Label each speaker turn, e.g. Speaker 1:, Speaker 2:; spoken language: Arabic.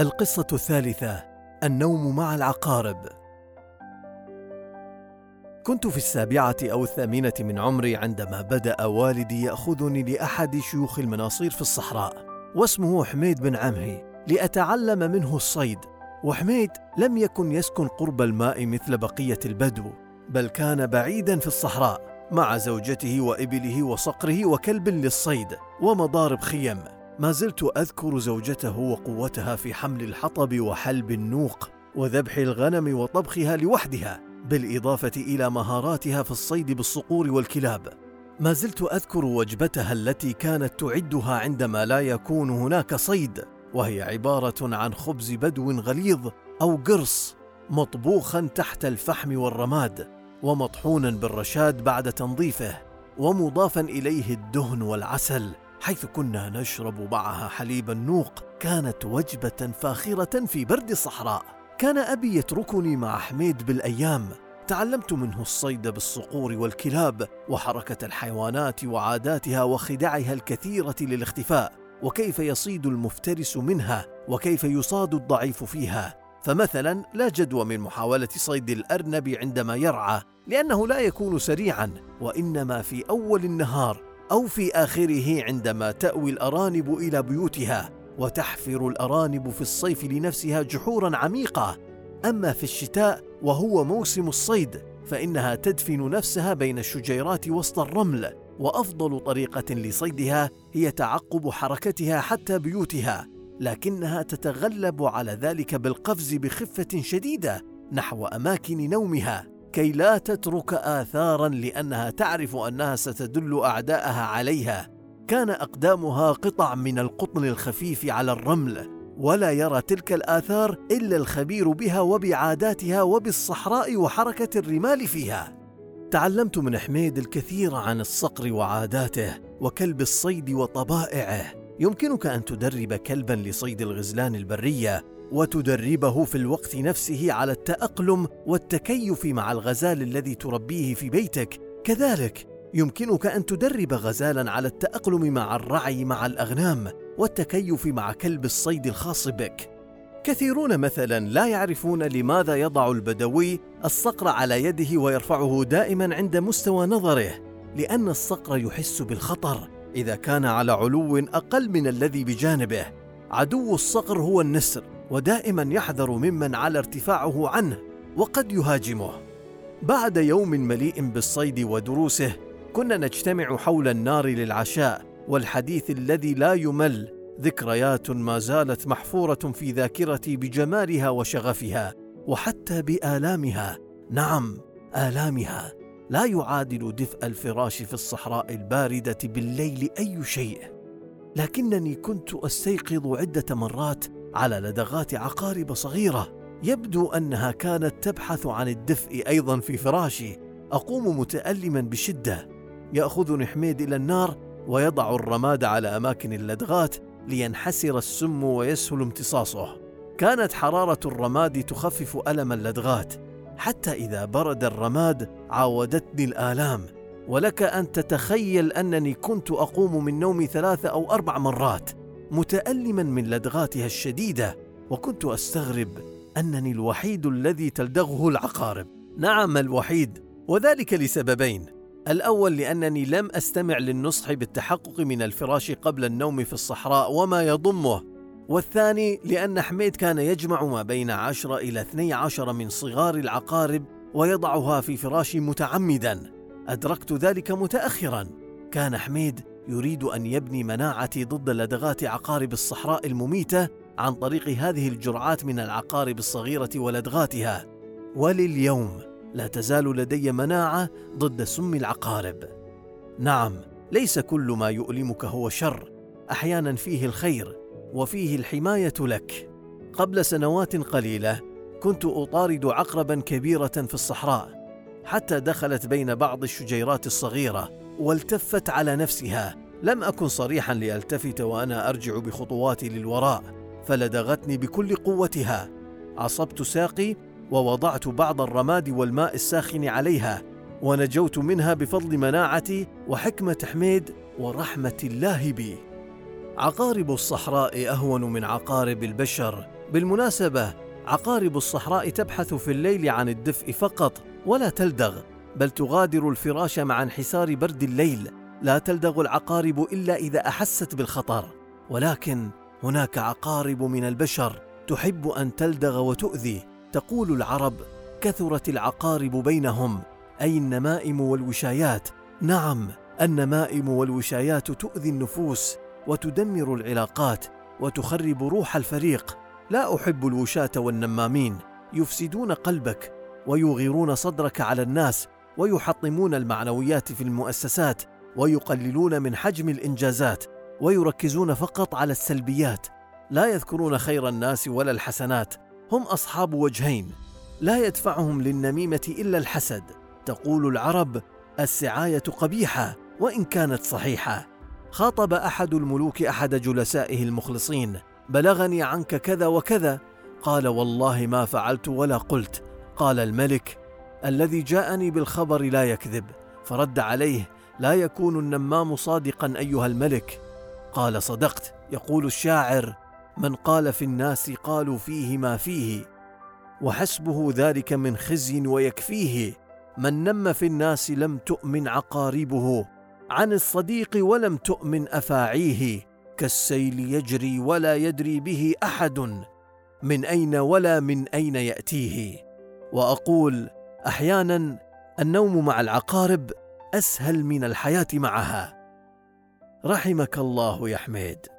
Speaker 1: القصة الثالثة النوم مع العقارب. كنت في السابعة أو الثامنة من عمري عندما بدأ والدي يأخذني لأحد شيوخ المناصير في الصحراء واسمه حميد بن عمهي لأتعلم منه الصيد. وحميد لم يكن يسكن قرب الماء مثل بقية البدو بل كان بعيدا في الصحراء مع زوجته وإبله وصقره وكلب للصيد ومضارب خيم. ما زلت أذكر زوجته وقوتها في حمل الحطب وحلب النوق وذبح الغنم وطبخها لوحدها بالإضافة إلى مهاراتها في الصيد بالصقور والكلاب. ما زلت أذكر وجبتها التي كانت تعدها عندما لا يكون هناك صيد وهي عبارة عن خبز بدو غليظ أو قرص مطبوخا تحت الفحم والرماد ومطحونا بالرشاد بعد تنظيفه ومضافا إليه الدهن والعسل. حيث كنا نشرب معها حليب النوق كانت وجبة فاخرة في برد الصحراء كان أبي يتركني مع حميد بالأيام. تعلمت منه الصيد بالصقور والكلاب وحركة الحيوانات وعاداتها وخدعها الكثيرة للاختفاء وكيف يصيد المفترس منها وكيف يصاد الضعيف فيها. فمثلا لا جدوى من محاولة صيد الأرنب عندما يرعى لأنه لا يكون سريعا وإنما في أول النهار. أو في آخره عندما تأوي الأرانب إلى بيوتها وتحفر الأرانب في الصيف لنفسها جحورا عميقه أما في الشتاء وهو موسم الصيد فإنها تدفن نفسها بين الشجيرات وسط الرمل وأفضل طريقة لصيدها هي تعقب حركتها حتى بيوتها لكنها تتغلب على ذلك بالقفز بخفة شديدة نحو أماكن نومها. كي لا تترك آثارا لأنها تعرف أنها ستدل أعداءها عليها. كان أقدامها قطع من القطن الخفيف على الرمل ولا يرى تلك الآثار إلا الخبير بها وبعاداتها وبالصحراء وحركة الرمال فيها. تعلمت من حميد الكثير عن الصقر وعاداته وكلب الصيد وطبائعه. يمكنك أن تدرب كلبا لصيد الغزلان البرية. وتدربه في الوقت نفسه على التأقلم والتكيف مع الغزال الذي تربيه في بيتك. كذلك يمكنك أن تدرب غزالا على التأقلم مع الرعي مع الأغنام والتكيف مع كلب الصيد الخاص بك. كثيرون مثلا لا يعرفون لماذا يضع البدوي الصقر على يده ويرفعه دائما عند مستوى نظره لأن الصقر يحس بالخطر إذا كان على علو أقل من الذي بجانبه. عدو الصقر هو النسر ودائما يحذر ممن على ارتفاعه عنه وقد يهاجمه بعد يوم مليء بالصيد ودروسه كنا نجتمع حول النار للعشاء والحديث الذي لا يمل ذكريات ما زالت محفورة في ذاكرتي بجمالها وشغفها وحتى بآلامها. نعم آلامها. لا يعادل دفء الفراش في الصحراء الباردة بالليل أي شيء. لكنني كنت أستيقظ عدة مرات على لدغات عقارب صغيرة. يبدو أنها كانت تبحث عن الدفء أيضا في فراشي. أقوم متالما بشدة. ياخذني حميد إلى النار ويضع الرماد على أماكن اللدغات لينحسر السم ويسهل امتصاصه. كانت حرارة الرماد تخفف ألم اللدغات. حتى إذا برد الرماد عاودتني الآلام. ولك أن تتخيل أنني كنت أقوم من نومي ثلاث أو أربع مرات. متألما من لدغاتها الشديدة وكنت أستغرب أنني الوحيد الذي تلدغه العقارب. نعم الوحيد وذلك لسببين. الأول لأنني لم أستمع للنصح بالتحقق من الفراش قبل النوم في الصحراء وما يضمه. والثاني لأن حميد كان يجمع ما بين عشرة إلى اثني عشر من صغار العقارب ويضعها في فراشي متعمدا. أدركت ذلك متأخرا. كان حميد يريد أن يبني مناعتي ضد لدغات عقارب الصحراء المميتة عن طريق هذه الجرعات من العقارب الصغيرة ولدغاتها. ولليوم لا تزال لدي مناعة ضد سم العقارب. نعم ليس كل ما يؤلمك هو شر. أحيانا فيه الخير وفيه الحماية لك. قبل سنوات قليلة كنت أطارد عقربا كبيرة في الصحراء حتى دخلت بين بعض الشجيرات الصغيرة والتفت على نفسها. لم أكن صريحا لألتفت وأنا أرجع بخطواتي للوراء فلدغتني بكل قوتها. عصبت ساقي ووضعت بعض الرماد والماء الساخن عليها ونجوت منها بفضل مناعتي وحكمة حميد ورحمة الله بي. عقارب الصحراء أهون من عقارب البشر. بالمناسبة عقارب الصحراء تبحث في الليل عن الدفء فقط ولا تلدغ بل تغادر الفراش مع انحسار برد الليل. لا تلدغ العقارب إلا إذا أحست بالخطر. ولكن هناك عقارب من البشر تحب أن تلدغ وتؤذي. تقول العرب كثرت العقارب بينهم. أي النمائم والوشايات؟ نعم النمائم والوشايات تؤذي النفوس وتدمر العلاقات وتخرب روح الفريق. لا أحب الوشاة والنمامين. يفسدون قلبك ويغيرون صدرك على الناس ويحطمون المعنويات في المؤسسات. ويقللون من حجم الإنجازات ويركزون فقط على السلبيات. لا يذكرون خير الناس ولا الحسنات. هم أصحاب وجهين. لا يدفعهم للنميمة إلا الحسد. تقول العرب السعاية قبيحة وإن كانت صحيحة. خاطب أحد الملوك أحد جلسائه المخلصين بلغني عنك كذا وكذا. قال والله ما فعلت ولا قلت. قال الملك الذي جاءني بالخبر لا يكذب. فرد عليه لا يكون النمام صادقا أيها الملك. قال صدقت. يقول الشاعر من قال في الناس قالوا فيه ما فيه وحسبه ذلك من خزي ويكفيه. من نم في الناس لم تؤمن عقاربه عن الصديق ولم تؤمن أفاعيه. كالسيل يجري ولا يدري به أحد من أين ولا من أين يأتيه. وأقول أحيانا النوم مع العقارب أسهل من الحياة معها. رحمك الله يا حميد.